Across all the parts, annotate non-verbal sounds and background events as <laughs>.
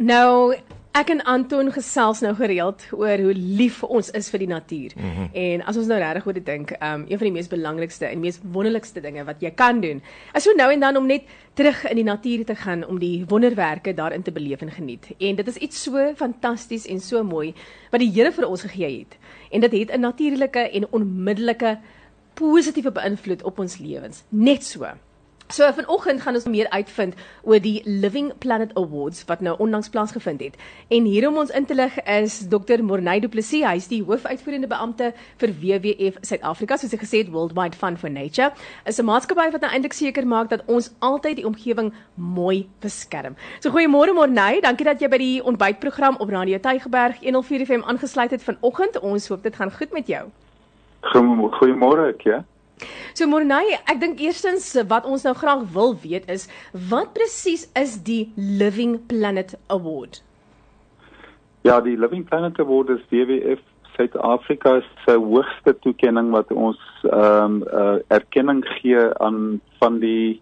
Nou Ek en Anton gesels nou gereeld oor hoe lief ons is vir die natuur. Mm -hmm. En as ons nou regtig oor dit dink, um een van die mees belangrikste en mees wonderlikste dinge wat jy kan doen, is so nou en dan om net terug in die natuur te gaan om die wonderwerke daarin te beleef en geniet. En dit is iets so fantasties en so mooi wat die Here vir ons gegee het. En dit het 'n natuurlike en onmiddellike positiewe beïnvloed op ons lewens. Net so. So vanoggend gaan ons meer uitvind oor die Living Planet Awards wat nou onlangs plaasgevind het. En hier om ons in te lig is Dr. Morney Du Plessis, hy is die hoofuitvoerende beampte vir WWF Suid-Afrika, soos hy gesê het Worldwide Fund for Nature. Is 'n maatskappy wat nou eintlik seker maak dat ons altyd die omgewing mooi beskerm. So goeiemôre Morney, dankie dat jy by die ontbytprogram op Radio Tygerberg 104 FM aangesluit het vanoggend. Ons hoop dit gaan goed met jou. Goeiemôre ek, ja. So Morney, ek dink eerstens wat ons nou graag wil weet is wat presies is die Living Planet Award? Ja, die Living Planet Award is WWF Suid-Afrika se hoogste toekenning wat ons ehm um, uh, erkenning gee aan van die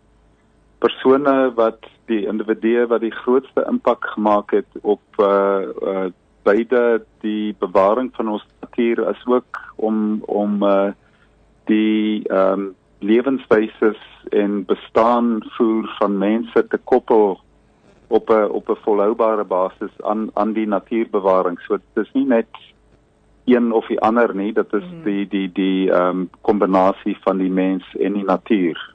persone wat die individue wat die grootste impak gemaak het op uh, uh beide die bewaring van ons natuur as ook om om uh die ehm um, lewenswyse en bestaan voer van mense te koppel op 'n op 'n volhoubare basis aan aan die natuurbewaring. So dit is nie net een of die ander nie, dit is hmm. die die die ehm um, kombinasie van die mens en die natuur.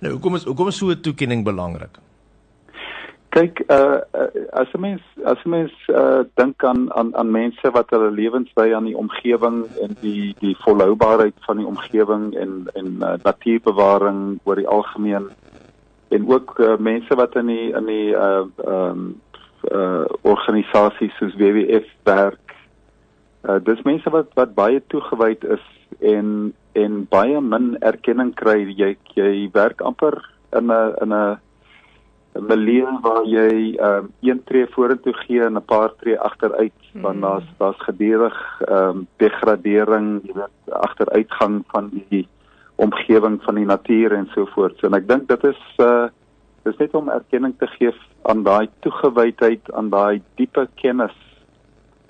Nou, hoekom is hoekom is so 'n toekenning belangrik? Kyk, uh, as 'n mens as 'n mens uh, dink aan aan aan mense wat hulle lewens wy aan die omgewing en die die volhoubaarheid van die omgewing en en uh, natuurbewaring oor die algemeen en ook uh, mense wat in die in die uh um uh organisasies soos WWF werk. Uh dis mense wat wat baie toegewyd is en en baie min erkenning kry. Jy jy werk amper in 'n in 'n 'n milieu waar jy ehm um, een tree vorentoe gee en 'n paar tree agteruit mm. want daar's daar's gedurig ehm um, degradering, jy weet, agteruitgang van die omgewing van die natuur en so voort. So en ek dink dit is uh dis net om erkenning te gee aan daai toegewydheid, aan daai diepe kennis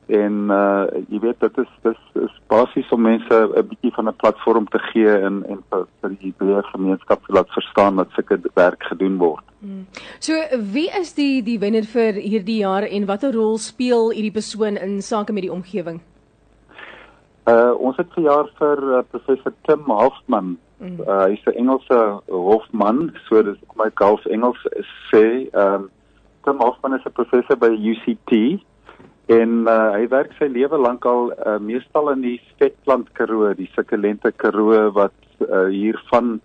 en uh jy weet dit is dis is basies om mense 'n bietjie van 'n platform te gee en en vir, vir die breë gemeenskap te laat verstaan dat sulke werk gedoen word. Hmm. So wie is die die wenner vir hierdie jaar en watter rol speel hierdie persoon in sake met die omgewing? Uh ons het verjaar vir uh, professor Tim Hofman. Hmm. Uh hy's 'n Engelse hofman, so dis my kalf Engels sê. Um Tim Hofman is 'n professor by UCT En uh, hy werk sy lewe lank al uh, meestal in die Stetland Karoo, die sukkulente Karoo wat uh, hier van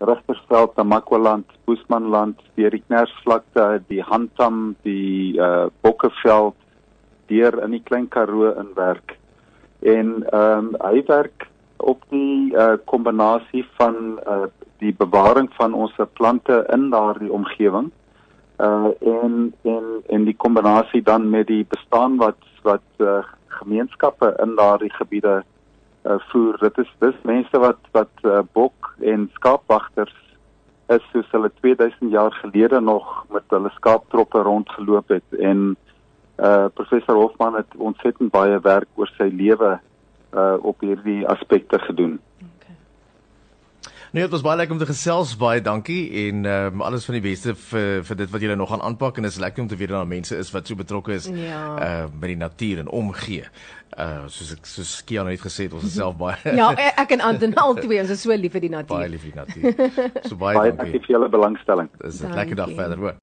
Rigtersveld na Makwaland, Boesmanland, die Riknersvlakte, die Handam, die uh, Bokkeveld deur in die Klein Karoo inwerk. En ehm um, hy werk op die kombinasie uh, van uh, die bewaring van ons plante in daardie omgewing uh en en en die kombinasie dan met die bestaan wat wat uh, gemeenskappe in daardie gebiede uh voer dit is dis mense wat wat uh, bok en skaapwagters is soos hulle 2000 jaar gelede nog met hulle skaaptroppe rondgeloop het en uh professor Hofman het ontsettend baie werk oor sy lewe uh op hierdie aspekte gedoen. Nee, dit was baie lekker om te gesels. Baie dankie en ehm um, alles van die beste vir vir dit wat julle nog gaan aanpak en dit is lekker om te weet dat daar mense is wat so betrokke is ja. uh met die natuur en omgee. Uh soos ek soos Kian het gesê, ons is self baie Ja, <laughs> ek en Anton al twee, ons is so lief vir die natuur. Baie lief vir die natuur. So baie, baie dankie. dankie vir julle belangstelling. Dis 'n lekker dag verder, hoor.